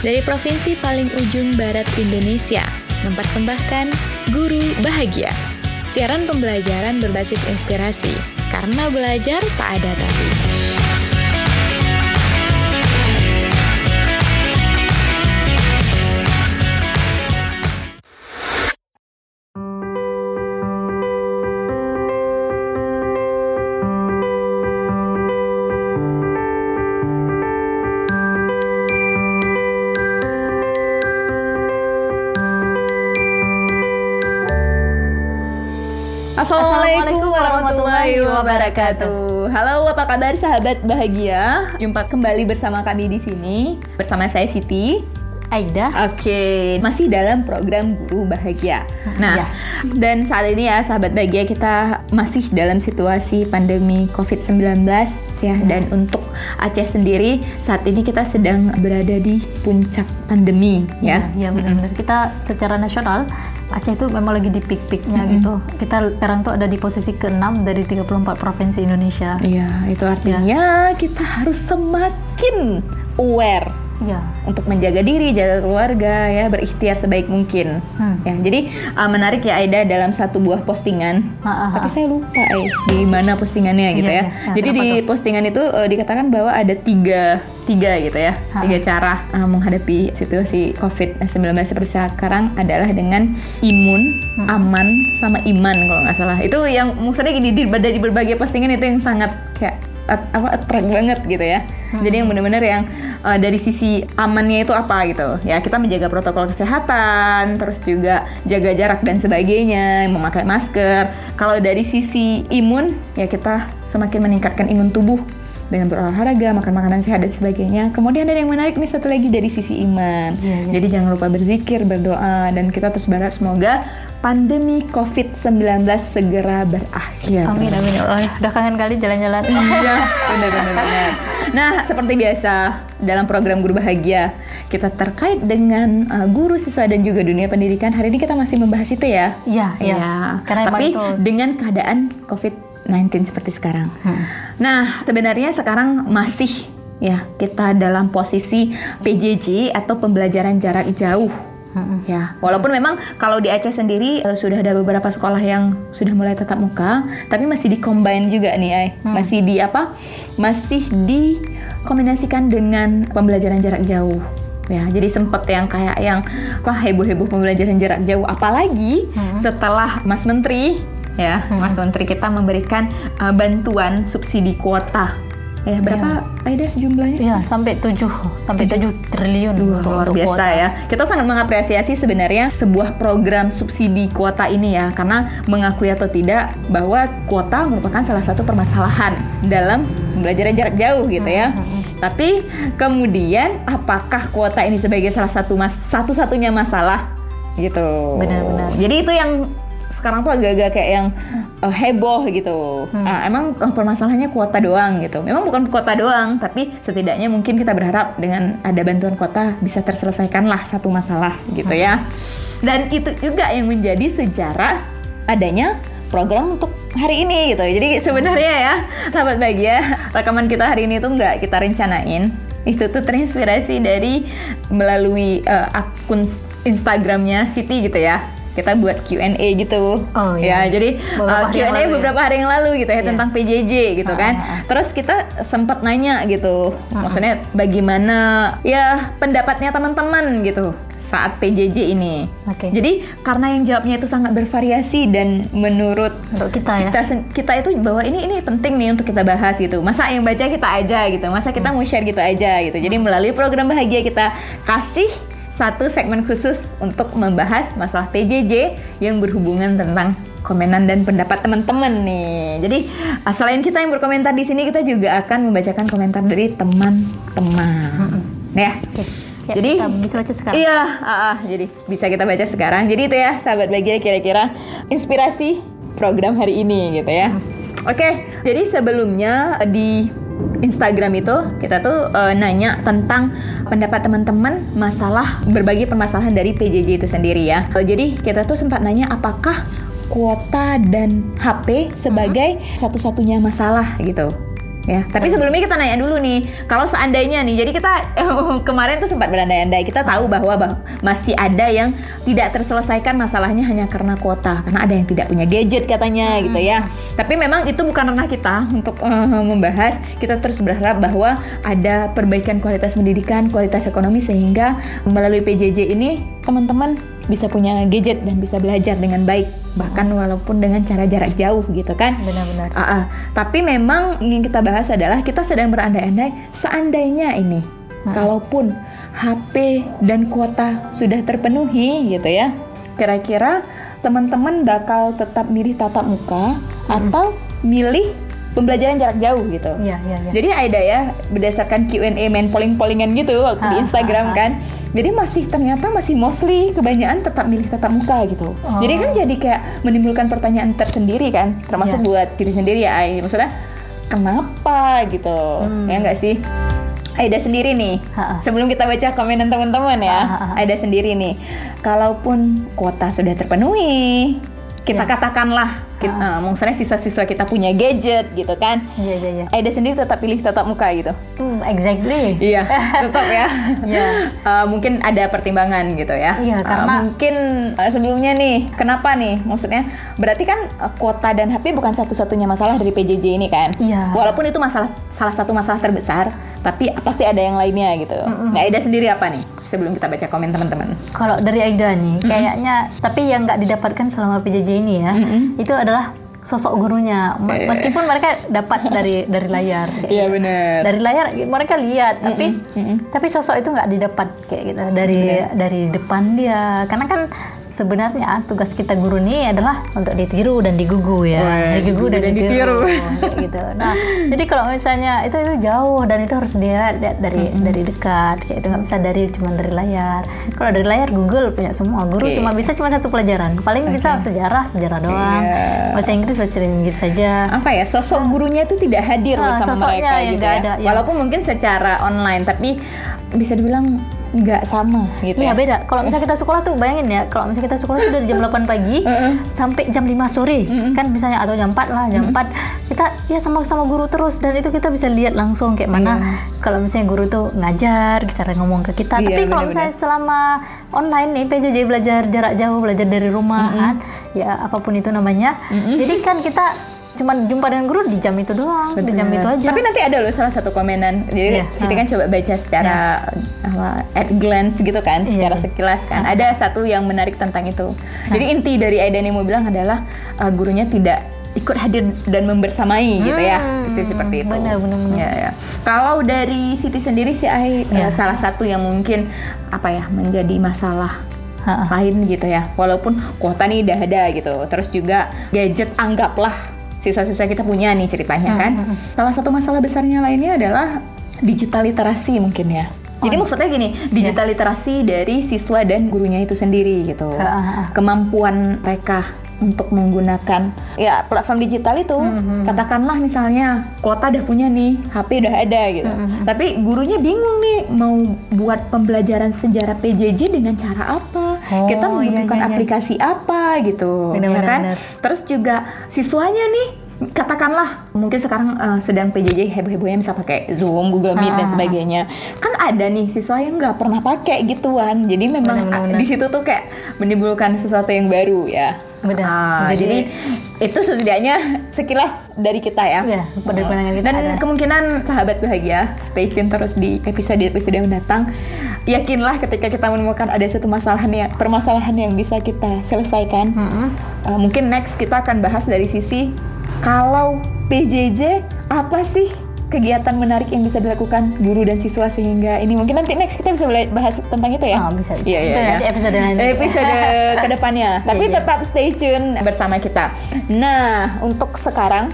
dari provinsi paling ujung barat Indonesia, mempersembahkan Guru Bahagia. Siaran pembelajaran berbasis inspirasi, karena belajar tak ada tapi. Warahmatullahi wabarakatuh. Halo, apa kabar sahabat bahagia? Jumpa kembali bersama kami di sini bersama saya Siti. Aida. Oke, masih dalam program Guru Bahagia. Nah, Ya. dan saat ini ya sahabat bahagia kita masih dalam situasi pandemi COVID-19 ya dan untuk Aceh sendiri saat ini kita sedang berada di puncak pandemi ya. Ya, benar-benar. Kita secara nasional Aceh itu memang lagi di peak-peaknya Mm-mm. gitu. Kita sekarang tuh ada di posisi ke-6 dari 34 provinsi Indonesia. Iya, itu artinya kita harus semakin aware Iya. untuk menjaga diri, jaga keluarga ya, berikhtiar sebaik mungkin. Hmm. Ya, jadi uh, menarik ya Aida dalam satu buah postingan. Ha, ha, ha. Tapi saya lupa eh di mana postingannya gitu Iya, ya. iya. Nah, jadi di tuh? postingan itu uh, dikatakan bahwa ada tiga tiga gitu ya, Ha, tiga cara uh, menghadapi situasi COVID-19 seperti sekarang adalah dengan imun, Hmm. aman, sama iman kalau nggak salah. Itu yang maksudnya gini di, di berbagai postingan itu yang sangat kayak at- apa attract banget gitu ya. Hmm. Jadi yang benar-benar yang uh, dari sisi amannya itu apa gitu. Ya kita menjaga protokol kesehatan, terus juga jaga jarak dan sebagainya, memakai masker. Kalau dari sisi imun ya kita semakin meningkatkan imun tubuh dengan berolahraga, makan makanan sehat dan sebagainya. Kemudian ada yang menarik nih satu lagi dari sisi iman. Iya, iya. Jadi jangan lupa berzikir, berdoa dan kita terus berharap semoga pandemi COVID-19 segera berakhir. Amin amin ya Allah. Udah kangen kali jalan-jalan. Iya, benar benar benar. Nah, seperti biasa dalam program Guru Bahagia, kita terkait dengan uh, guru, siswa dan juga dunia pendidikan. Hari ini kita masih membahas itu ya. Iya, iya. Karena emang Tapi itu dengan keadaan COVID-19 seperti sekarang. Hmm. Nah, sebenarnya sekarang masih ya kita dalam posisi PJJ atau pembelajaran jarak jauh. Hmm. Ya, walaupun memang kalau di Aceh sendiri eh, sudah ada beberapa sekolah yang sudah mulai tatap muka, tapi masih di-combine juga nih, Ay. Hmm. Masih di apa? Masih dikombinasikan dengan pembelajaran jarak jauh. Ya, jadi sempet yang kayak yang apa heboh-heboh pembelajaran jarak jauh apalagi Hmm. setelah Mas Menteri ya, Hmm. Mas Menteri kita memberikan eh, bantuan subsidi kuota. Ya, berapa Aida jumlahnya? Iya, sampai 7 sampai 7 triliun Duh, luar biasa kuota. ya. Kita sangat mengapresiasi sebenarnya sebuah program subsidi kuota ini ya, karena mengakui atau tidak bahwa kuota merupakan salah satu permasalahan dalam pembelajaran jarak jauh gitu ya. Hmm, hmm, Tapi kemudian apakah kuota ini sebagai salah satu mas satu-satunya masalah gitu? Benar-benar. Jadi itu yang sekarang tuh agak-agak kayak yang uh, heboh gitu. Hmm. Ah, emang uh, permasalahannya kuota doang gitu. Memang bukan kuota doang, tapi setidaknya mungkin kita berharap dengan ada bantuan kuota bisa terselesaikan lah satu masalah gitu ya. Dan itu juga yang menjadi sejarah adanya program untuk hari ini gitu. Jadi sebenarnya ya, sahabat bahagia, rekaman kita hari ini tuh nggak kita rencanain. Itu tuh terinspirasi dari melalui uh, akun Instagramnya Siti gitu ya. Kita buat Q&A gitu. Oh, iya. Ya, jadi Beberapa uh, Q&A ya? beberapa hari yang lalu gitu ya Iya. tentang PJJ gitu Ah, kan. ah, ah. Terus kita sempat nanya gitu. Ah, Maksudnya bagaimana ya pendapatnya teman-teman gitu saat PJJ ini. Oke. Jadi karena yang jawabnya itu sangat bervariasi dan menurut Untuk kita ya. kita, sen- kita itu bahwa ini ini penting nih untuk kita bahas gitu. Masa yang baca kita aja gitu. Masa kita mau share gitu aja gitu. Jadi melalui program bahagia kita kasih satu segmen khusus untuk membahas masalah PJJ yang berhubungan tentang komenan dan pendapat teman-teman nih. Jadi uh, selain kita yang berkomentar di sini, kita juga akan membacakan komentar dari teman-teman. Ya. Oke. Ya, Jadi kita bisa baca sekarang. Iya, ah, ah, jadi bisa kita baca sekarang. Jadi itu ya, sahabat bahagia kira-kira inspirasi program hari ini gitu ya. Oke, jadi sebelumnya di Instagram itu kita tuh eh, nanya tentang pendapat teman-teman masalah berbagi permasalahan dari PJJ itu sendiri ya. Eh, jadi kita tuh sempat nanya apakah kuota dan HP sebagai satu-satunya masalah gitu ya. Tapi sebelumnya kita nanya dulu nih, kalau seandainya nih, jadi kita kemarin tuh sempat berandai-andai, kita tahu bahwa bah- masih ada yang tidak terselesaikan masalahnya hanya karena kuota, karena ada yang tidak punya gadget katanya gitu ya. Tapi memang itu bukan ranah kita untuk eh, membahas. Kita terus berharap bahwa ada perbaikan kualitas pendidikan, kualitas ekonomi sehingga melalui PJJ ini teman-teman bisa punya gadget dan bisa belajar dengan baik bahkan walaupun dengan cara jarak jauh gitu kan. Benar-benar. Ah, ah. Tapi memang yang kita bahas adalah kita sedang berandai-andai seandainya ini kalaupun HP dan kuota sudah terpenuhi gitu ya. Kira-kira teman-teman bakal tetap milih tatap muka atau milih pembelajaran jarak jauh gitu. Iya, iya, iya. Jadi Aida ya berdasarkan Q&A main polling-pollingan gitu waktu di Instagram ha, ha. kan. Jadi masih ternyata masih mostly kebanyakan tetap milih tatap muka gitu. Oh. Jadi kan jadi kayak menimbulkan pertanyaan tersendiri kan, termasuk Iya. buat diri sendiri ya. Ai. Maksudnya kenapa gitu? Hmm. Ya enggak sih? Aida sendiri nih, Ha, ha. sebelum kita baca komenan teman-teman ya, Ha, ha, ha. Aida sendiri nih, kalaupun kuota sudah terpenuhi, kita Ya. katakanlah, kita, eh, maksudnya sisa-siswa kita punya gadget gitu kan, Iya, iya, iya. Aida sendiri tetap pilih tatap muka gitu. Hmm, exactly. Iya, tetap ya. Iya. Eh, mungkin ada pertimbangan gitu ya. Iya, Eh, karena- mungkin eh, sebelumnya nih, kenapa nih? Maksudnya berarti kan eh, kuota dan HP bukan satu-satunya masalah dari PJJ ini kan? Iya. Walaupun itu masalah salah satu masalah terbesar, tapi pasti ada yang lainnya gitu. Mm-mm. Nah, Aida sendiri apa nih? Sebelum kita baca komen teman-teman. Kalau dari Aida nih, kayaknya tapi yang nggak didapatkan selama PJJ ini ya, Mm-mm. itu adalah sosok gurunya. Eh. Meskipun mereka dapat dari dari layar, Iya gitu. benar. dari layar mereka lihat, tapi mm-mm. tapi sosok itu nggak didapat kayak gitu dari dari depan dia. Karena kan sebenarnya tugas kita guru nih adalah untuk ditiru dan digugu ya, Wah, digugu dan, dan ditiru, ditiru. gitu. Nah, jadi kalau misalnya itu itu jauh dan itu harus dilihat da- dari dari dekat, kayak itu nggak bisa dari cuma dari layar. Kalau dari layar Google punya semua, guru Oke. cuma bisa cuma satu pelajaran, paling bisa sejarah sejarah doang, Iya. bahasa Inggris bahasa Inggris saja. apa ya sosok gurunya itu tidak hadir Ah, bersama sosoknya mereka yang gitu ya. ada, ya. Walaupun mungkin secara online, tapi bisa dibilang nggak sama gitu Iya ya. beda. Kalau misalnya kita sekolah tuh bayangin ya, kalau misalnya kita sekolah tuh dari jam 8 pagi sampai jam 5 sore, kan misalnya atau jam 4 lah, jam 4 kita ya sama-sama guru terus dan itu kita bisa lihat langsung kayak mana kalau misalnya guru tuh ngajar, cara ngomong ke kita. Iya, Tapi kalau misalnya selama online nih PJJ belajar jarak jauh, belajar dari rumah kan, ya apa pun itu namanya. Jadi kan kita cuma jumpa dengan guru di jam itu doang, di jam itu aja. Tapi nanti ada loh salah satu komenan. Jadi Iya, Siti ah. kan coba baca secara apa, at glance gitu kan, Iya, secara iya. sekilas kan. Ada satu yang menarik tentang itu. Jadi inti dari Aidan yang mau bilang adalah uh, gurunya tidak ikut hadir dan membersamai gitu ya. Hmm, Sisi seperti itu. benar, benar, benar. Ya, ya. Kalau dari Siti sendiri sih Ai, uh, Iya. salah satu yang mungkin apa ya menjadi masalah Ha-ha. lain gitu ya walaupun kuota nih udah ada gitu terus juga gadget anggaplah siswa-siswa kita punya nih ceritanya kan. Hmm, salah satu masalah besarnya lainnya adalah digital literasi mungkin ya. Jadi Oh. maksudnya gini digital literasi dari siswa dan gurunya itu sendiri gitu. Ha-ha. kemampuan mereka untuk menggunakan ya platform digital itu Hmm, katakanlah misalnya kuota udah punya nih HP udah ada gitu. Hmm, tapi gurunya bingung nih mau buat pembelajaran sejarah PJJ dengan cara apa Oh, kita iya, membutuhkan iya, iya. aplikasi apa gitu Benar, ya benar, kan benar. terus juga siswanya nih katakanlah mungkin sekarang eh, sedang PJJ heboh-hebohnya bisa pakai Zoom, Google Meet dan Ah. sebagainya. Kan ada nih siswa yang nggak pernah pakai gituan. Jadi memang Benar, benar, di situ tuh kayak menimbulkan sesuatu yang baru ya. Benar. Ah, jadi, Jadi- itu setidaknya sekilas dari kita ya. Iya, pandangan kita Dan ada. kemungkinan sahabat bahagia stay tune terus di episode-episode yang mendatang. Yakinlah ketika kita menemukan ada satu masalah yang permasalahan yang bisa kita selesaikan. Mm-mm. Uh, mungkin next kita akan bahas dari sisi kalau PJJ apa sih kegiatan menarik yang bisa dilakukan guru dan siswa sehingga ini mungkin nanti next kita bisa bahas tentang itu ya. Oh, bisa, bisa. Iya, iya, Itu iya. nanti episode nanti. Episode ke depannya. Tapi iya. tetap stay tune bersama kita. Nah, untuk sekarang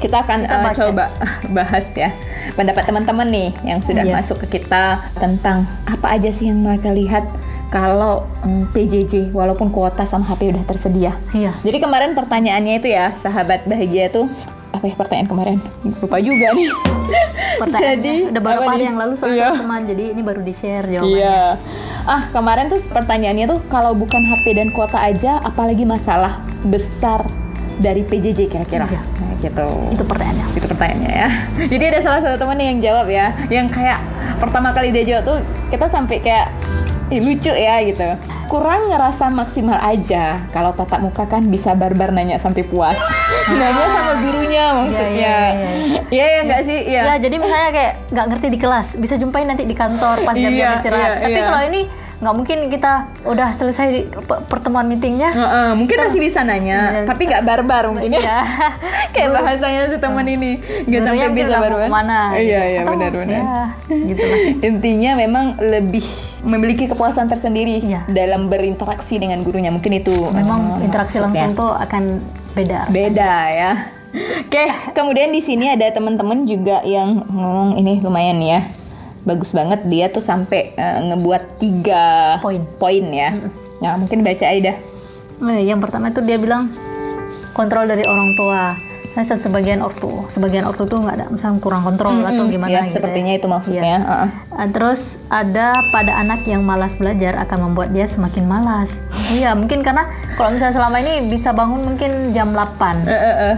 kita akan Kita uh, coba bahas ya pendapat teman-teman nih yang sudah Iya. masuk ke kita tentang apa aja sih yang mereka lihat kalau mm, PJJ walaupun kuota sama HP udah tersedia. Iya. Jadi kemarin pertanyaannya itu ya sahabat bahagia tuh apa ya pertanyaan kemarin lupa juga nih. Pertanyaannya Jadi, udah beberapa apa hari nih? yang lalu soalnya Iya. teman jadi ini baru di share jawabannya. Iya. Ah, kemarin tuh pertanyaannya tuh kalau bukan HP dan kuota aja apalagi masalah besar dari PJJ kira-kira? Iya. Nah, gitu. Itu pertanyaannya. Itu pertanyaannya ya. Jadi ada salah satu teman yang jawab ya, yang kayak pertama kali dia jawab tuh kita sampai kayak Ih, lucu ya gitu. Kurang ngerasa maksimal aja kalau tatap muka kan bisa barbar nanya sampai puas. Nanya sama gurunya maksudnya. iya, iya. Iya ya nggak sih? Iya. Ya, jadi misalnya kayak nggak ngerti di kelas, bisa jumpain nanti di kantor pas jam-jam Iya, istirahat. Tapi kalau ini nggak mungkin kita udah selesai pertemuan meetingnya. Heeh, mungkin masih bisa nanya, Iya. tapi nggak barbar mungkin ya. Iya. Kayak bahasanya si teman ini nggak sampai bisa barbar. Iya gitu. iya Atau, benar-benar. Ya, gitu lah. Intinya memang lebih memiliki kepuasan tersendiri Iya. dalam berinteraksi dengan gurunya. Mungkin itu Memang eh, interaksi langsung tuh akan beda. beda ya. Oke, kemudian di sini ada teman-teman juga yang ngomong ini lumayan ya. Bagus banget dia tuh sampai eh, ngebuat tiga Poin. poin ya. Ya, mungkin baca Aida. Nah, Yang pertama itu dia bilang kontrol dari orang tua. Nah, se- sebagian ortu, sebagian ortu tuh nggak ada, misalnya kurang kontrol atau Mm-mm, gimana ya, gitu. sepertinya ya. itu maksudnya. Iya. Heeh. Ah, Terus ada pada anak yang malas belajar akan membuat dia semakin malas. Iya, mungkin karena kalau misalnya selama ini bisa bangun mungkin jam 8 Eh, eh, eh.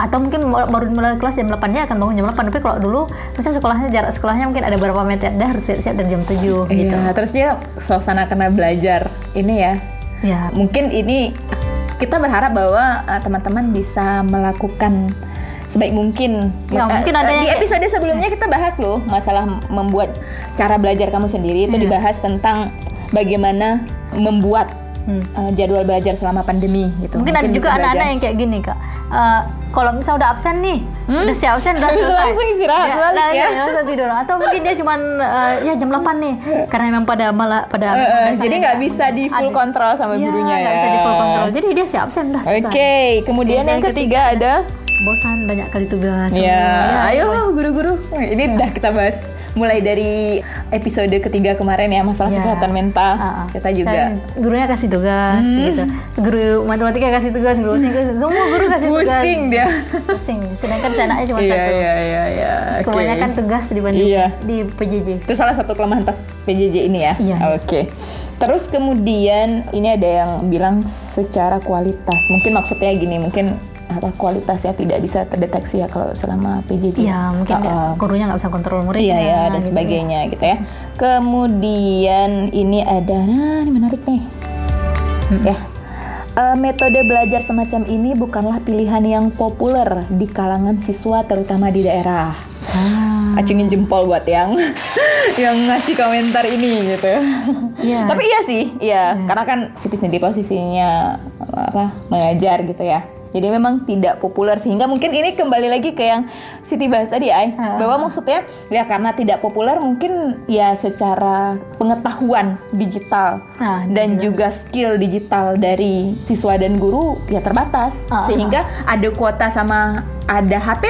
Atau mungkin baru mulai kelas jam 8 nya akan bangun jam 8 tapi kalau dulu misalnya sekolahnya jarak sekolahnya mungkin ada berapa meter dah harus siap-siap dari jam 7 gitu. Iya, terus dia suasana karena belajar ini ya. Ya, Mungkin ini kita berharap bahwa uh, teman-teman bisa melakukan sebaik mungkin. Ya, Eh, mungkin ada eh, yang di kayak- episode sebelumnya kita bahas loh masalah membuat cara belajar kamu sendiri itu Iya. dibahas tentang bagaimana membuat hmm. uh, jadwal belajar selama pandemi gitu. Mungkin, ada bisa juga anak-anak yang kayak gini kak. Eh, kalau misalnya udah absen nih, udah siap absen udah selesai. Hmm? Langsung istirahat Dia- balik nah, ya. langsung tidur. Atau mungkin dia cuman eh, ya jam 8 nih, karena memang pada malah pada. Eh, dasarnya jadi nggak bisa di full kontrol sama Iya, gurunya ya. nggak bisa di full kontrol. Jadi dia siap absen udah Oke, selesai. kemudian Yang yang ketiga ada Bosan banyak kali tugas. Ya, Ya, ayo guru-guru. Ini udah kita bahas mulai dari episode ketiga kemarin ya masalah Ya. kesehatan mental. Ah, ah. Kita juga Dan gurunya kasih tugas Hmm. gitu. Guru matematika kasih tugas, guru bahasa Inggris, semua guru kasih tugas. pusing dia. Pusing. Sedangkan anaknya cuma Iya, satu. iya, iya, iya. Kebanyakan tugas dibanding Iya. di PJJ. Itu salah satu kelemahan pas PJJ ini ya. Iya. Oke. Terus kemudian ini ada yang bilang secara kualitas. Mungkin maksudnya gini, mungkin apa kualitasnya tidak bisa terdeteksi ya kalau selama PJJ. Iya, mungkin ah. gurunya nggak bisa kontrol muridnya. Iya ya dan gitu. sebagainya gitu ya. Kemudian ini ada, nah ini menarik nih. Ya, Eh, metode belajar semacam ini bukanlah pilihan yang populer di kalangan siswa terutama di daerah. Ah, Acungin jempol buat yang yang ngasih komentar ini gitu. Iya. Tapi iya sih, iya, karena kan Siti sendiri posisinya apa mengajar gitu ya. Jadi memang tidak populer sehingga mungkin ini kembali lagi ke yang Siti bahas tadi Ay, Ah. bahwa maksudnya ya karena tidak populer mungkin ya secara pengetahuan digital dan juga skill digital dari siswa dan guru ya terbatas. Sehingga ada kuota sama ada HP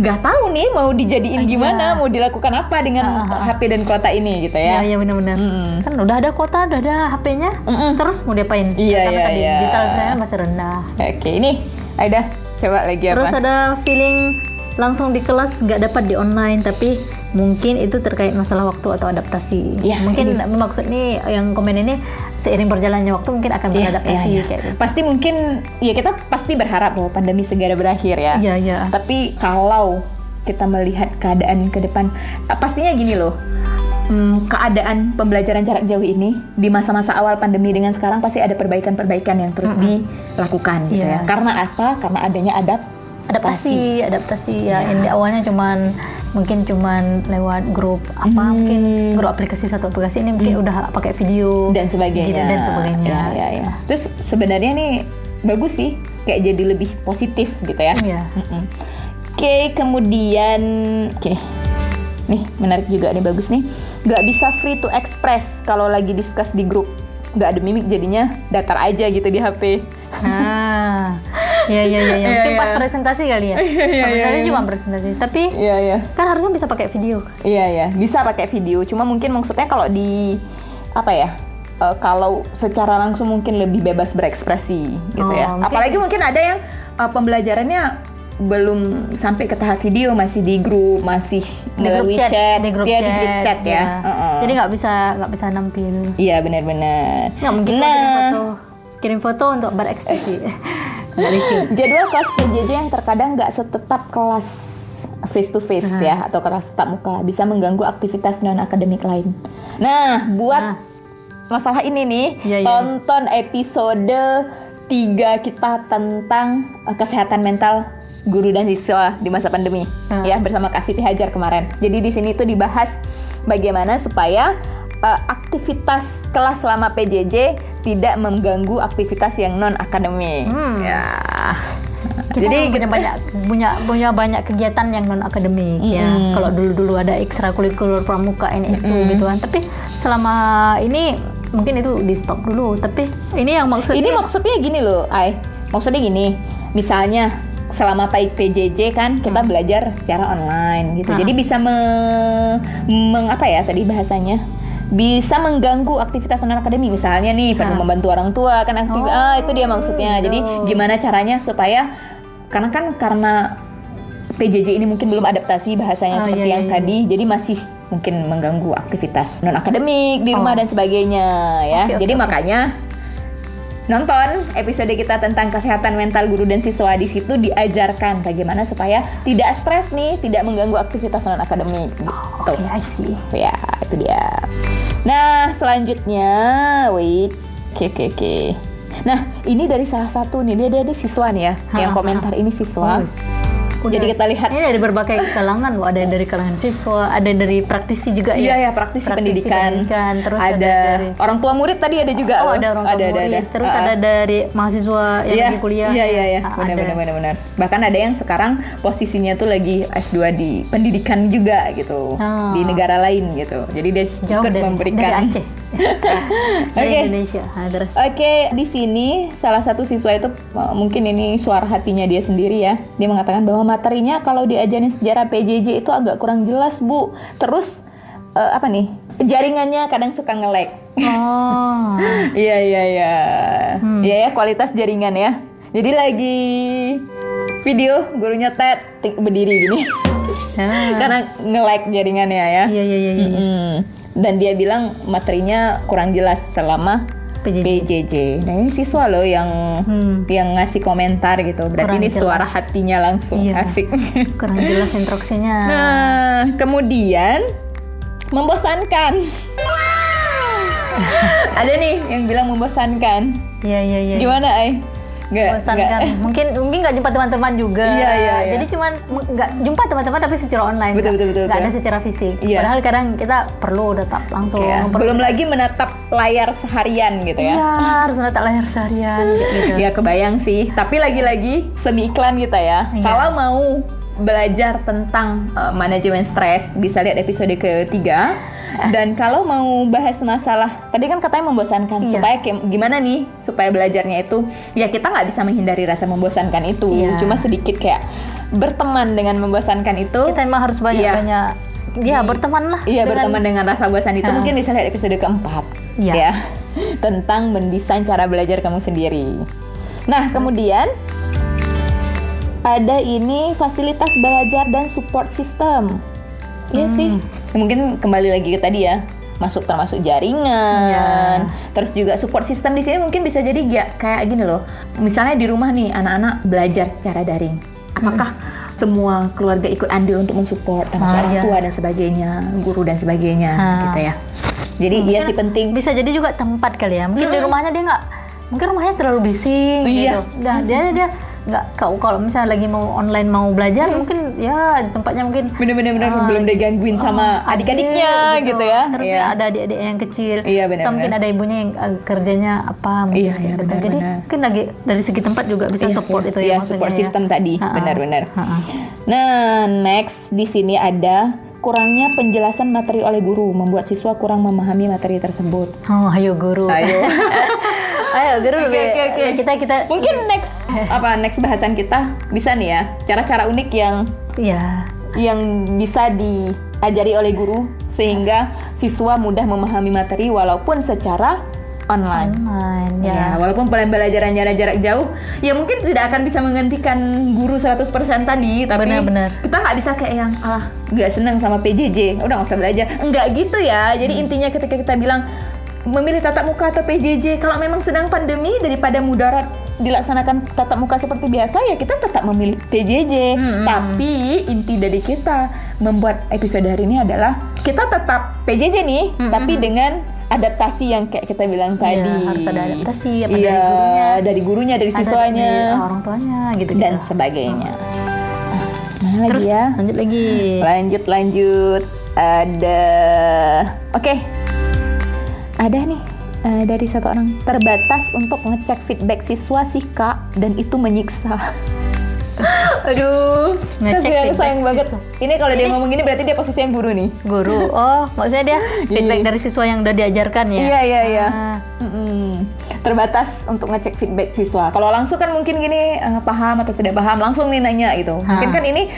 nggak tahu nih mau dijadiin Ah, gimana iya. mau dilakukan apa dengan Ah, ah, ah. HP dan kuota ini gitu Iya, ya. iya benar-benar. Mm-mm. Kan udah ada kuota, udah ada HP-nya. Mm-mm. Terus mau diapain? Iya, Karena iya, tadi iya. digital saya masih rendah. Oke ini Aida coba lagi apa? Terus ada feeling langsung di kelas nggak dapat di online tapi mungkin itu terkait masalah waktu atau adaptasi. Iya, mungkin maksud nih yang komen ini seiring berjalannya waktu mungkin akan Iya, beradaptasi iya, iya. kayak gitu. Pasti mungkin ya kita pasti berharap bahwa pandemi segera berakhir ya. Iya, iya. Tapi kalau kita melihat keadaan ke depan, eh, pastinya gini loh. hmm, keadaan pembelajaran jarak jauh ini di masa-masa awal pandemi dengan sekarang pasti ada perbaikan-perbaikan yang terus dilakukan gitu Iya. ya. Karena apa? Karena adanya adap adaptasi adaptasi ya Ya. yang di awalnya cuman mungkin cuman lewat grup apa Hmm. mungkin grup aplikasi satu aplikasi ini mungkin udah pakai video dan sebagainya. gitu, dan sebagainya Ya, ya, ya. Terus sebenarnya nih bagus sih, kayak jadi lebih positif gitu ya. Mm-mm. Oke, kemudian, oke, nih menarik juga nih bagus nih. Gak bisa free to express kalau lagi discuss di grup. Gak ada mimik jadinya datar aja gitu di HP. nah ya ya ya, ya. Iya, mungkin pas iya. presentasi kali ya Iya, iya, presentasi iya, cuma iya. presentasi tapi Iya iya. kan harusnya bisa pakai video Iya ya, bisa pakai video. Cuma mungkin maksudnya kalau di apa ya? eh, kalau secara langsung mungkin lebih bebas berekspresi gitu Oh, ya. mungkin- Apalagi mungkin ada yang eh, pembelajarannya belum sampai ke tahap video, masih di grup, masih di grup chat, chat, di grup Iya, chat, di grup chat ya. ya. Heeh. jadi nggak bisa nggak bisa nampil Iya benar-benar. nggak mungkin Nah. kirim foto kirim foto untuk berekspresi nggak lucu. Jadwal kelas PJJ yang terkadang nggak setetap kelas face to face ya atau kelas tatap muka bisa mengganggu aktivitas non akademik lain. Nah, buat Nah. masalah ini nih, Iya, iya. tonton episode 3 kita tentang eh, kesehatan mental guru dan siswa di masa pandemi Hmm. ya bersama Kak Siti Hajar kemarin. Jadi di sini tuh dibahas bagaimana supaya eh, aktivitas kelas selama PJJ tidak mengganggu aktivitas yang non akademik. Hmm. Ya. Kita Jadi punya kita- banyak punya punya banyak kegiatan yang non akademik ya. Mm-mm. Kalau dulu-dulu ada ekstrakurikuler pramuka ini itu gitu kan. Tapi selama ini mungkin itu di stop dulu. Tapi ini yang maksudnya Ini maksudnya gini loh, Ai. Maksudnya gini, misalnya selama PJJ kan kita belajar secara online gitu. Hmm. Jadi bisa me, meng- apa ya tadi bahasanya? Bisa mengganggu aktivitas non akademik misalnya nih perlu Hmm. membantu orang tua kan aktif Oh, ah itu dia maksudnya. Jadi gimana caranya supaya karena kan karena PJJ ini mungkin belum adaptasi bahasanya Oh, seperti iya, yang iya, tadi. Jadi masih mungkin mengganggu aktivitas non akademik di rumah Oh. dan sebagainya ya. Oke, Jadi makanya nonton episode kita tentang kesehatan mental guru dan siswa di situ diajarkan bagaimana supaya tidak stres nih, tidak mengganggu aktivitas non akademik gitu. Oke, I see. Ya, itu dia. Nah, selanjutnya, wait. Oke, oke, oke. Nah, ini dari salah satu nih, dia dia, dia siswa nih ya, Ha, yang ha, komentar ini siswa. Udah. Jadi kita lihat ini dari berbagai kalangan loh. Ada dari kalangan siswa, ada dari praktisi juga Iya ya. ya praktisi, pendidikan. pendidikan, terus ada, ada dari- orang tua murid tadi ada juga oh, loh. ada orang tua murid. Terus Ah, ah. ada dari mahasiswa yang Iya, lagi kuliah. Iya iya iya, Ah, benar ada. benar benar benar. Bahkan ada yang sekarang posisinya tuh lagi S2 di pendidikan juga gitu. Ah. Di negara lain gitu. Jadi dia Jauh ikut dari, memberikan dari Aceh. Oke. Indonesia. Oke, di sini salah satu siswa itu uh, mungkin ini suara hatinya dia sendiri ya. Dia mengatakan bahwa materinya kalau diajarin sejarah PJJ itu agak kurang jelas, Bu. Terus uh, apa nih? Jaringannya kadang suka nge-lag. Oh. Iya, iya, iya. Hmm. Iya ya, kualitas jaringan ya. Jadi lagi video gurunya Ted berdiri gini. Ah. Karena nge-lag jaringannya ya. Iya iya iya. iya. Mm-mm. Dan dia bilang materinya kurang jelas selama PJJ. PJJ. Nah ini siswa loh yang Hmm. yang ngasih komentar gitu. Berarti Kurang ini suara jelas. hatinya langsung Iya. asik. Kurang jelas instruksinya. nah kemudian membosankan. Ada nih yang bilang membosankan. Iya iya iya. Gimana Ai? Nggak, Bosankan. nggak. Mungkin mungkin nggak jumpa teman-teman juga. Iya, iya, iya. Jadi cuman nggak jumpa teman-teman tapi secara online. Betul, betul, betul, nggak ada betul. secara fisik. Iya. Padahal kadang kita perlu tetap langsung. Ya, memper- belum lagi menatap layar seharian gitu ya. Iya, harus menatap layar seharian kayak gitu. Ya kebayang sih, tapi lagi-lagi semi iklan kita ya. Iya. Kalau mau belajar tentang uh, manajemen stres, bisa lihat episode ketiga. Dan kalau mau bahas masalah, tadi kan katanya membosankan, Iya. supaya kayak gimana nih supaya belajarnya itu, ya kita nggak bisa menghindari rasa membosankan itu. Iya. Cuma sedikit kayak berteman dengan membosankan itu. Kita emang harus banyak-banyak ya Di- berteman lah. Iya dengan- berteman dengan rasa bosan itu mungkin bisa lihat episode keempat Iya. ya tentang mendesain cara belajar kamu sendiri. Nah kemudian ada ini fasilitas belajar dan support system. Iya Hmm. sih. Mungkin kembali lagi ke tadi ya masuk termasuk jaringan. Iya. Terus juga support system di sini mungkin bisa jadi ya kayak gini loh. Misalnya di rumah nih anak-anak belajar secara daring. Apakah semua keluarga ikut andil untuk mensupport termasuk Ah, orang iya. tua dan sebagainya, guru dan sebagainya Ah. gitu ya. Jadi iya sih penting. bisa jadi juga tempat kali ya mungkin di rumahnya dia nggak mungkin rumahnya terlalu bising Iya. gitu nah dia dia nggak kalau kalau misalnya lagi mau online mau belajar mungkin ya tempatnya mungkin Bener-bener bener, Ah, belum digangguin sama oh, adik-adiknya adik, gitu ya. terus Iya. ada adik-adik yang kecil Iya, benar, atau mungkin ada ibunya yang eh, kerjanya apa mungkin Iya, iya, gitu. benar, jadi benar. mungkin lagi dari segi tempat juga bisa Iya, support iya. itu Iya, ya maksudnya support ya. system tadi, benar-benar. Nah, next di sini ada kurangnya penjelasan materi oleh guru membuat siswa kurang memahami materi tersebut. oh ayo guru Ayo. ayo guru Oke, lebih oke, oke. kita kita Mungkin next apa next bahasan kita bisa nih ya cara-cara unik yang ya yang bisa diajari oleh guru sehingga siswa mudah memahami materi walaupun secara online. online ya, Ya, walaupun pembelajaran jarak jarak jauh, ya mungkin tidak akan bisa menggantikan guru 100% tadi, tapi Benar-benar. kita nggak bisa kayak yang ah nggak seneng sama PJJ, udah nggak usah belajar. Enggak gitu ya. Jadi Hmm. intinya ketika kita bilang memilih tatap muka atau PJJ, kalau memang sedang pandemi daripada mudarat dilaksanakan tatap muka seperti biasa ya kita tetap memilih PJJ. Hmm. Tapi inti dari kita membuat episode hari ini adalah kita tetap PJJ nih, Hmm, tapi hmm. dengan adaptasi yang kayak kita bilang Iya, tadi. harus ada adaptasi, apa Iya, dari gurunya, dari gurunya, dari siswanya dari orang tuanya gitu dan sebagainya. Nah, mana Terus lagi ya? lanjut lagi. Lanjut lanjut ada Oke. Ada nih eh, dari satu orang terbatas untuk ngecek feedback siswa sih Kak dan itu menyiksa. Aduh, Ngecek sayang, feedback sayang banget. siswa. Ini kalau dia ngomong gini berarti dia posisi yang guru nih. Guru. Oh, maksudnya dia feedback dari siswa yang udah diajarkan ya? Iya iya iya. Ah. Terbatas untuk ngecek feedback siswa. Kalau langsung kan mungkin gini eh, paham atau tidak paham langsung nih nanya gitu. Mungkin Ha. kan ini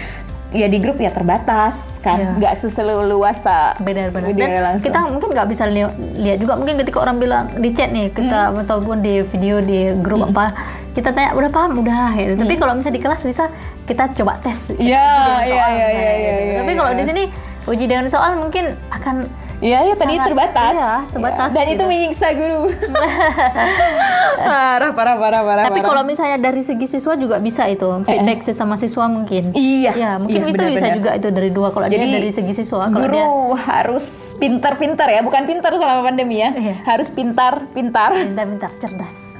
ya di grup ya terbatas kan, Iya. nggak seseluasa. benar-benar Dia dan langsung. kita mungkin nggak bisa li- lihat juga mungkin ketika orang bilang di chat nih kita Hmm. ataupun di video di grup apa kita tanya udah paham udah gitu tapi kalau misalnya di kelas bisa kita coba tes. Iya, iya, iya, iya, gitu. iya, tapi iya. kalau di sini uji dengan soal mungkin akan Iya, ya tadi Sangat- terbatas. iya, terbatas Ya, Dan itu gitu. menyiksa guru. parah, parah, parah, parah. tapi parah. kalau misalnya dari segi siswa juga bisa itu feedback sesama siswa mungkin Iya, ya mungkin iya, itu bisa benar-benar. juga itu dari dua kalau dia dari segi siswa kalau guru dia harus pintar-pintar ya, bukan pintar selama pandemi ya. Iya. Harus pintar-pintar. pintar-pintar cerdas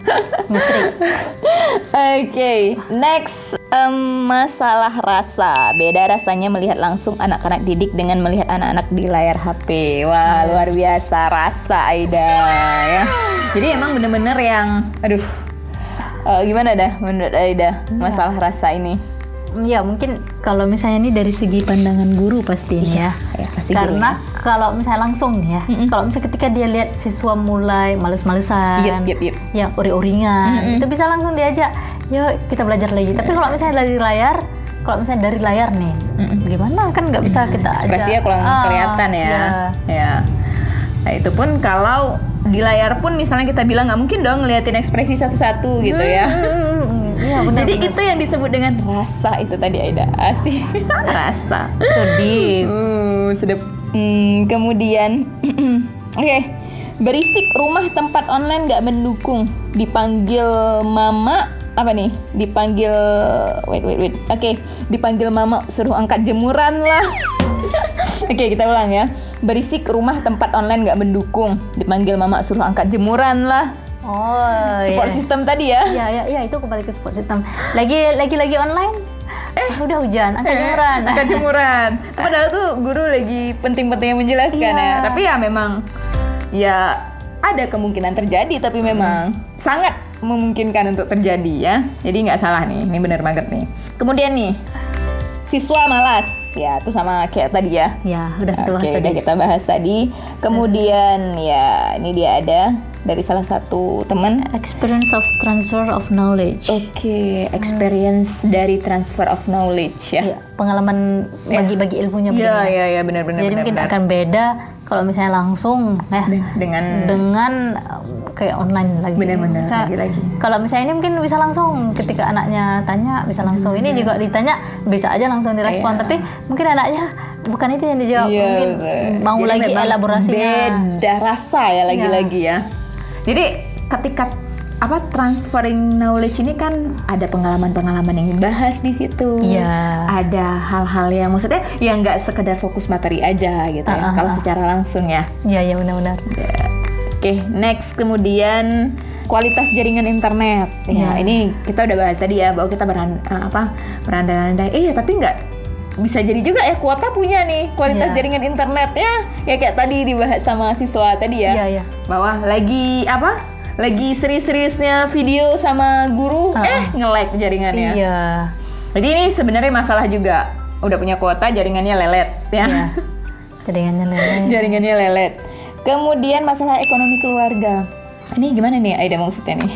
Oke, next em, masalah rasa. Beda rasanya melihat langsung anak-anak didik dengan melihat anak-anak di layar HP. Wah, luar biasa rasa Aida ya. Jadi emang bener-bener yang, aduh, eh, gimana dah menurut Aida masalah rasa ini? Ya mungkin kalau misalnya ini dari segi pandangan guru pasti ini ya. Ya, pasti Karena kalau misalnya langsung ya, Mm-mm. kalau misalnya ketika dia lihat siswa mulai males-malesan, Yep, yep, yep. yang ori-oringan, Mm-mm. itu bisa langsung diajak, yuk kita belajar lagi. Tapi kalau misalnya dari layar, kalau misalnya dari layar nih, Mm-mm. gimana kan nggak bisa kita ajak. Ekspresinya kurang Ah, kelihatan ya. ya. Ya. Nah, itu pun kalau di layar pun misalnya kita bilang nggak mungkin dong ngeliatin ekspresi satu-satu gitu ya. Hmm, Iya benar. Jadi benar. itu yang disebut dengan rasa itu tadi Aida. Asih. rasa. sedih. Uh, sedap. Hmm, kemudian Oke. Berisik rumah tempat online nggak mendukung. Dipanggil mama apa nih? Dipanggil wait wait wait. Oke, dipanggil mama suruh angkat jemuran lah. Oke, kita ulang ya. Berisik rumah tempat online nggak mendukung. Dipanggil mama suruh angkat jemuran lah. Oh, Support iya. system tadi ya. Ya, ya, ya itu kembali ke support system. Lagi, lagi, lagi online. Eh, udah hujan, angkat jemuran. Angkat jemuran. Padahal tuh guru lagi penting-pentingnya menjelaskan Iya. ya. Tapi ya memang ya ada kemungkinan terjadi tapi memang sangat memungkinkan untuk terjadi ya. Jadi nggak salah nih, ini benar banget nih. Kemudian nih siswa malas ya itu sama kayak tadi ya. Ya, udah kita bahas Oke, tadi. udah kita bahas tadi. Kemudian ya ini dia ada dari salah satu teman Experience of transfer of knowledge. Oke, experience dari transfer of knowledge ya. Ya, pengalaman bagi-bagi ilmunya Iya, mungkin ya. iya, iya, benar-benar. Jadi mungkin akan beda kalau misalnya langsung ya dengan dengan uh, kayak online lagi. Benar-benar, lagi-lagi. Kalau misalnya ini mungkin bisa langsung ketika anaknya tanya bisa langsung. Ini juga ditanya bisa aja langsung direspon. Iya. Tapi mungkin anaknya bukan itu yang dijawab. Iya, mungkin betul. mau Jadi lagi elaborasinya. Beda rasa ya lagi-lagi ya. Jadi ketika apa transferring knowledge ini kan ada pengalaman-pengalaman yang dibahas di situ. Iya. Ada hal-hal yang maksudnya yang nggak sekedar fokus materi aja gitu ya. Ah, ah, Kalau ah. secara langsung ya. Iya, iya benar-benar. Oke, next kemudian kualitas jaringan internet. Ya, Ya. ini kita udah bahas tadi ya bahwa kita beran, eh, apa berandai-andai. Eh, ya, tapi nggak bisa jadi juga ya kuota punya nih kualitas Ya. jaringan internetnya. Ya kayak tadi dibahas sama siswa tadi ya. Iya, iya. Bahwa lagi apa? Lagi serius-seriusnya video sama guru, Ah. eh nge-lag jaringannya. Iya. Jadi ini sebenarnya masalah juga. Udah punya kuota, jaringannya lelet ya. Iya. Jaringannya lele. jaringannya lelet. Kemudian masalah ekonomi keluarga. Ini gimana nih Aida maksudnya nih?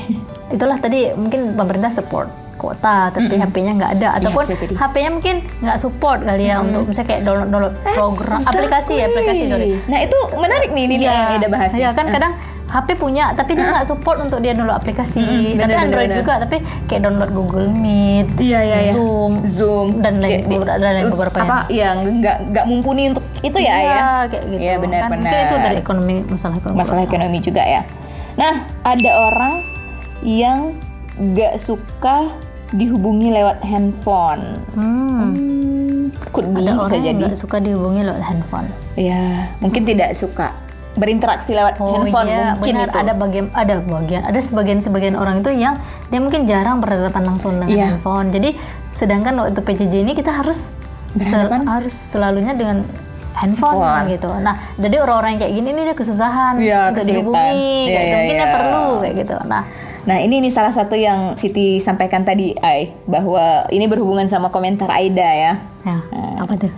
itulah tadi mungkin pemerintah support kuota tapi Mm-mm. HP-nya nggak ada ataupun bisa jadi. HP-nya mungkin nggak support kali ya untuk misalnya kayak download download program aplikasi Exactly. aplikasi sorry Nah itu menarik nih ini Iya. yang bahas. Iya kan Ah. kadang HP punya tapi dia nggak support untuk dia download aplikasi Mm-mm, tapi benar, Android benar, juga tapi kayak download Google Meet Iya iya iya. Zoom Zoom dan lain beberapa dan lain beberapa apa yang nggak nggak mumpuni untuk itu ya Iya, ya. kayak gitu Iya benar kan benar. mungkin itu dari ekonomi masalah ekonomi masalah ekonomi juga ya. Nah ada orang yang gak suka dihubungi lewat handphone. Hmm. Hmm, could be Ada bisa orang yang jadi. nggak suka dihubungi lewat handphone. Ya, mungkin tidak suka berinteraksi lewat Oh handphone iya, mungkin benar itu. ada bagian ada bagian ada sebagian sebagian orang itu yang dia mungkin jarang berhadapan langsung dengan Iya. handphone. Jadi sedangkan waktu PJJ ini kita harus sel- harus selalunya dengan handphone, Handphone. gitu. Nah, jadi orang-orang yang kayak gini nih dia kesusahan Iya, untuk kesulitan. dihubungi, Iya, kayak gitu. iya, mungkin dia iya. perlu kayak gitu. Nah, Nah ini nih salah satu yang Siti sampaikan tadi, Ai, bahwa ini berhubungan sama komentar Aida ya. ya, Nah. apa tuh?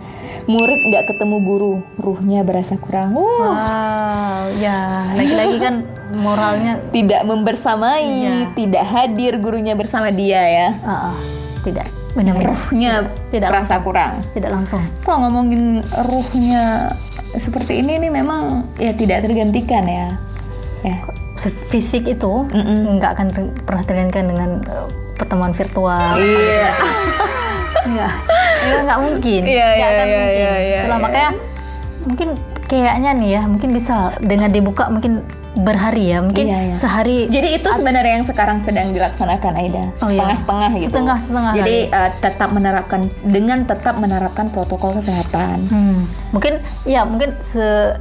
Murid nggak ketemu guru, ruhnya berasa kurang. Uh, Wow, ya lagi-lagi kan moralnya tidak membersamai, Iya. tidak hadir gurunya bersama dia ya. ah, ah, tidak benar-benar Ruhnya Tidak terasa kurang. tidak langsung. Kalau ngomongin ruhnya seperti ini nih memang ya tidak tergantikan ya. Ya. Fisik itu Mm-mm. nggak akan pernah tergantikan dengan eh, pertemuan virtual. Iya. Enggak, ya, nggak mungkin. Iya, Nggak iya, akan iya, mungkin. iya, iya, Itulah makanya mungkin kayaknya nih ya, mungkin bisa dengan dibuka mungkin berhari ya, mungkin Iya, iya. sehari. Jadi itu sebenarnya yang sekarang sedang dilaksanakan Aida. Oh, iya. Setengah-setengah gitu. Setengah-setengah Jadi kali. eh, tetap menerapkan dengan tetap menerapkan protokol kesehatan. Hmm, mungkin ya mungkin se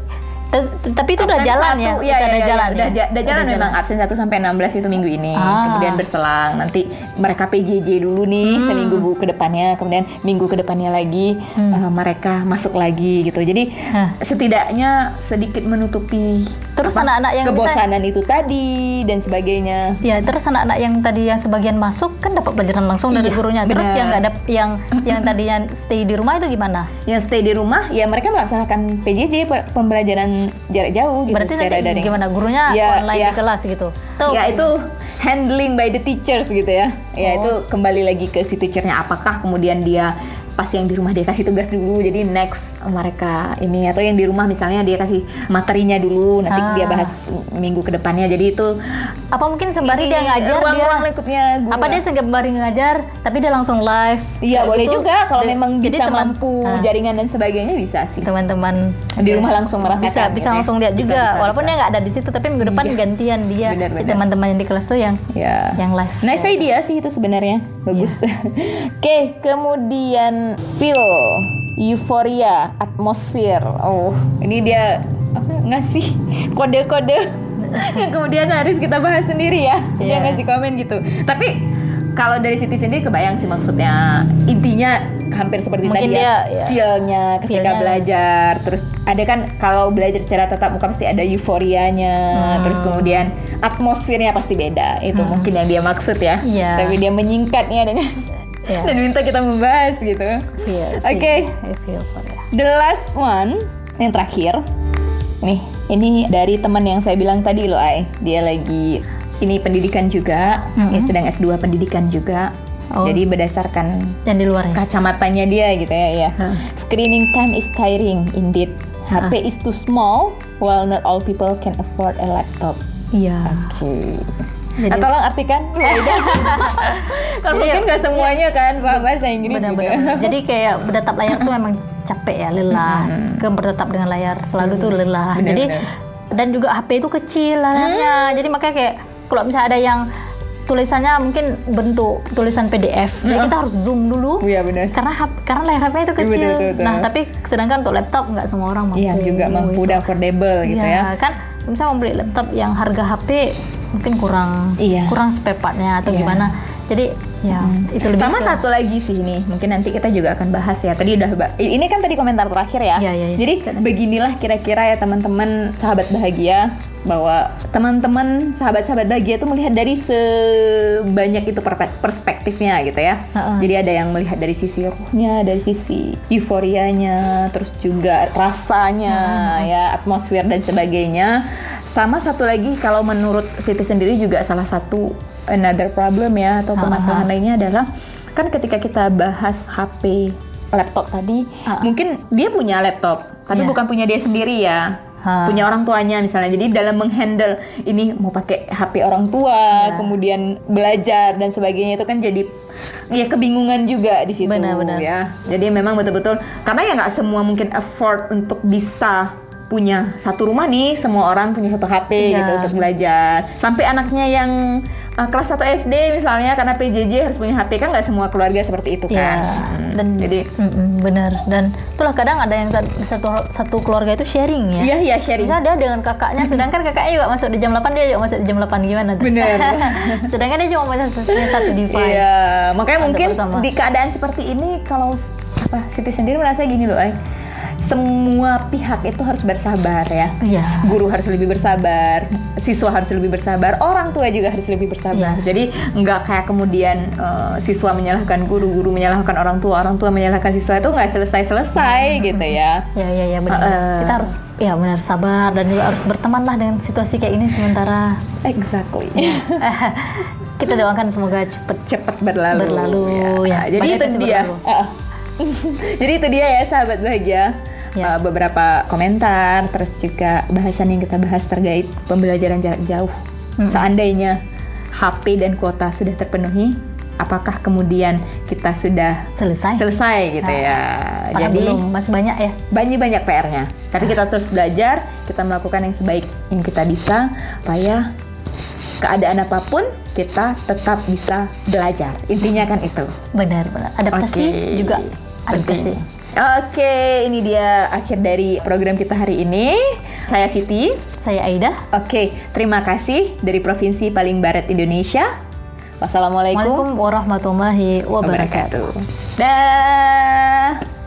tapi itu udah jalan satu, ya, iya, udah iya, ada iya, jalan udah, ya? ja- udah jalan memang absen 1 sampai 16 itu minggu ini. Ah. Kemudian berselang nanti mereka PJJ dulu nih Hmm. seminggu bu ke depannya, kemudian minggu ke depannya lagi Hmm. eh, mereka masuk lagi gitu. Jadi Hah. setidaknya sedikit menutupi Terus anak-anak yang kebosanan itu tadi dan sebagainya. Ya, terus anak-anak yang tadi yang sebagian masuk kan dapat pelajaran langsung dari Iya, gurunya. Terus benar. yang nggak ada yang yang tadinya stay di rumah itu gimana? Yang stay di rumah ya mereka melaksanakan PJJ pe- jarak jauh gitu Berarti nanti daring. gimana? Gurunya Ya, online ya. di kelas gitu. Tuh. Ya itu handling by the teachers gitu ya. Ya Oh. itu kembali lagi ke si teachernya apakah kemudian dia pas yang di rumah dia kasih tugas dulu jadi next mereka ini atau yang di rumah misalnya dia kasih materinya dulu nanti Ah. dia bahas minggu ke depannya jadi itu Apa mungkin sembari dia ngajar dia ruang-ruang lingkupnya guru apa dia sembari ngajar tapi dia langsung live. Iya boleh gitu. juga kalau memang jadi bisa teman- mampu Nah, jaringan dan sebagainya bisa sih. teman-teman Di rumah langsung merasakan bisa bisa gitu ya. langsung lihat Bisa, juga bisa, walaupun bisa. dia nggak ada di situ tapi minggu depan Iya. gantian dia teman-teman yang di kelas tuh yang Ya. yang live Nice idea sih itu sebenarnya bagus. Oke, kemudian feel, euforia, atmosfer. Oh, ini dia apa, ngasih kode-kode yang kemudian harus kita bahas sendiri ya. Dia Iya. ngasih komen gitu. Tapi kalau dari Siti sendiri kebayang sih maksudnya intinya hampir seperti Mungkin tadi ya, dia, ya, feel-nya ketika feel-nya. belajar terus ada kan kalau belajar secara tatap muka pasti ada euforianya Hmm. terus kemudian atmosfernya pasti beda itu Hmm. mungkin yang dia maksud ya Iya. tapi dia menyingkatnya dengan Iya. dan minta kita membahas gitu feel, Oke. feel for ya. the last one yang terakhir nih ini dari teman yang saya bilang tadi loh Ai dia lagi ini pendidikan juga Mm-mm. ya sedang S2 pendidikan juga Oh. jadi berdasarkan yang di luar ya kacamatanya dia gitu ya ya Hah. screening time is tiring indeed HP is too small while not all people can afford a laptop iya Oke. Jadi- Nah, tolong artikan. Kalau Jadi- mungkin nggak semuanya kan paham bahasa Inggris gitu. Benar-benar. Jadi kayak bertatap layar tuh memang capek ya, lelah. Mm-mm. Ke bertatap dengan layar selalu tuh lelah. Benar, Jadi benar. dan juga HP itu kecil layarnya. Jadi makanya kayak kalau misalnya ada yang tulisannya mungkin bentuk tulisan PDF, jadi kita harus zoom dulu. Iya benar. Karena hap- karena layar HP itu Iya, kecil. betul, betul, betul. Nah, tapi sedangkan untuk laptop nggak semua orang mampu. Iya juga mampu gitu. dan affordable gitu ya. Iya, kan misalnya membeli laptop yang harga HP mungkin kurang Iya. kurang spare partnya atau Iya. gimana. Jadi ya itu lebih Sama ke- satu lagi sih ini, mungkin nanti kita juga akan bahas ya. Tadi udah ba- ini kan tadi komentar terakhir ya. Iya, iya, iya. Jadi beginilah kira-kira ya teman-teman sahabat bahagia bahwa teman-teman sahabat-sahabat bahagia itu melihat dari sebanyak itu perspektifnya gitu ya. Heeh. Jadi ada yang melihat dari sisi ruhnya, dari sisi euforianya, terus juga rasanya ya, atmosfer dan sebagainya. Sama satu lagi kalau menurut Siti sendiri juga salah satu another problem ya atau Ha, permasalahan ha. lainnya adalah kan ketika kita bahas HP laptop tadi, Ha. mungkin dia punya laptop, tapi Iya. bukan punya dia sendiri ya. Ha. Punya orang tuanya misalnya. Jadi dalam menghandle ini mau pakai HP orang tua, Iya. kemudian belajar dan sebagainya itu kan jadi ya kebingungan juga di situ Benar-benar. ya. Jadi memang betul-betul karena ya nggak semua mungkin afford untuk bisa punya satu rumah nih semua orang punya satu HP Iya. gitu untuk belajar sampai anaknya yang uh, kelas 1 SD misalnya karena PJJ harus punya HP kan nggak semua keluarga seperti itu Ya, kan. Hmm, dan jadi Mm-mm, bener dan itulah kadang ada yang sa- satu satu keluarga itu sharing ya. iya iya sharing. Misalnya dia dengan kakaknya, sedangkan kakaknya juga masuk di jam 8, dia juga masuk di jam 8 gimana? tuh? Bener. sedangkan dia cuma punya satu, device. Iya, makanya Ada mungkin bersama. di keadaan seperti ini kalau apa Siti sendiri merasa gini loh, Ay. Semua pihak itu harus bersabar ya. Iya. Guru harus lebih bersabar, siswa harus lebih bersabar, orang tua juga harus lebih bersabar. Iya. Jadi nggak kayak kemudian eh, siswa menyalahkan guru, guru menyalahkan orang tua, orang tua menyalahkan siswa itu nggak selesai-selesai gitu ya. Ya, ya, ya benar. Heeh. Kita harus ya benar sabar dan juga harus berteman lah dengan situasi kayak ini sementara. Exactly. Kita doakan semoga cepet cepat berlalu. Berlalu, ya. Jadi itu Banyak dia. berlalu. Ah. Jadi itu dia ya sahabat bahagia. Ya. Uh, beberapa komentar, terus juga bahasan yang kita bahas terkait pembelajaran jarak jauh. Mm-mm. Seandainya HP dan kuota sudah terpenuhi, apakah kemudian kita sudah selesai. selesai gitu Nah, ya? Jadi belum masih banyak ya. banyak banyak PR-nya. Tapi kita terus belajar, kita melakukan yang sebaik yang kita bisa, supaya keadaan apa pun kita tetap bisa belajar. Intinya kan itu. Benar, benar. Adaptasi Oke. juga adaptasi. Penting. Oke, ini dia akhir dari program kita hari ini. Saya Siti. Saya Aida. Oke, terima kasih dari Provinsi paling barat Indonesia. Wassalamualaikum warahmatullahi wabarakatuh. wabarakatuh. Dah.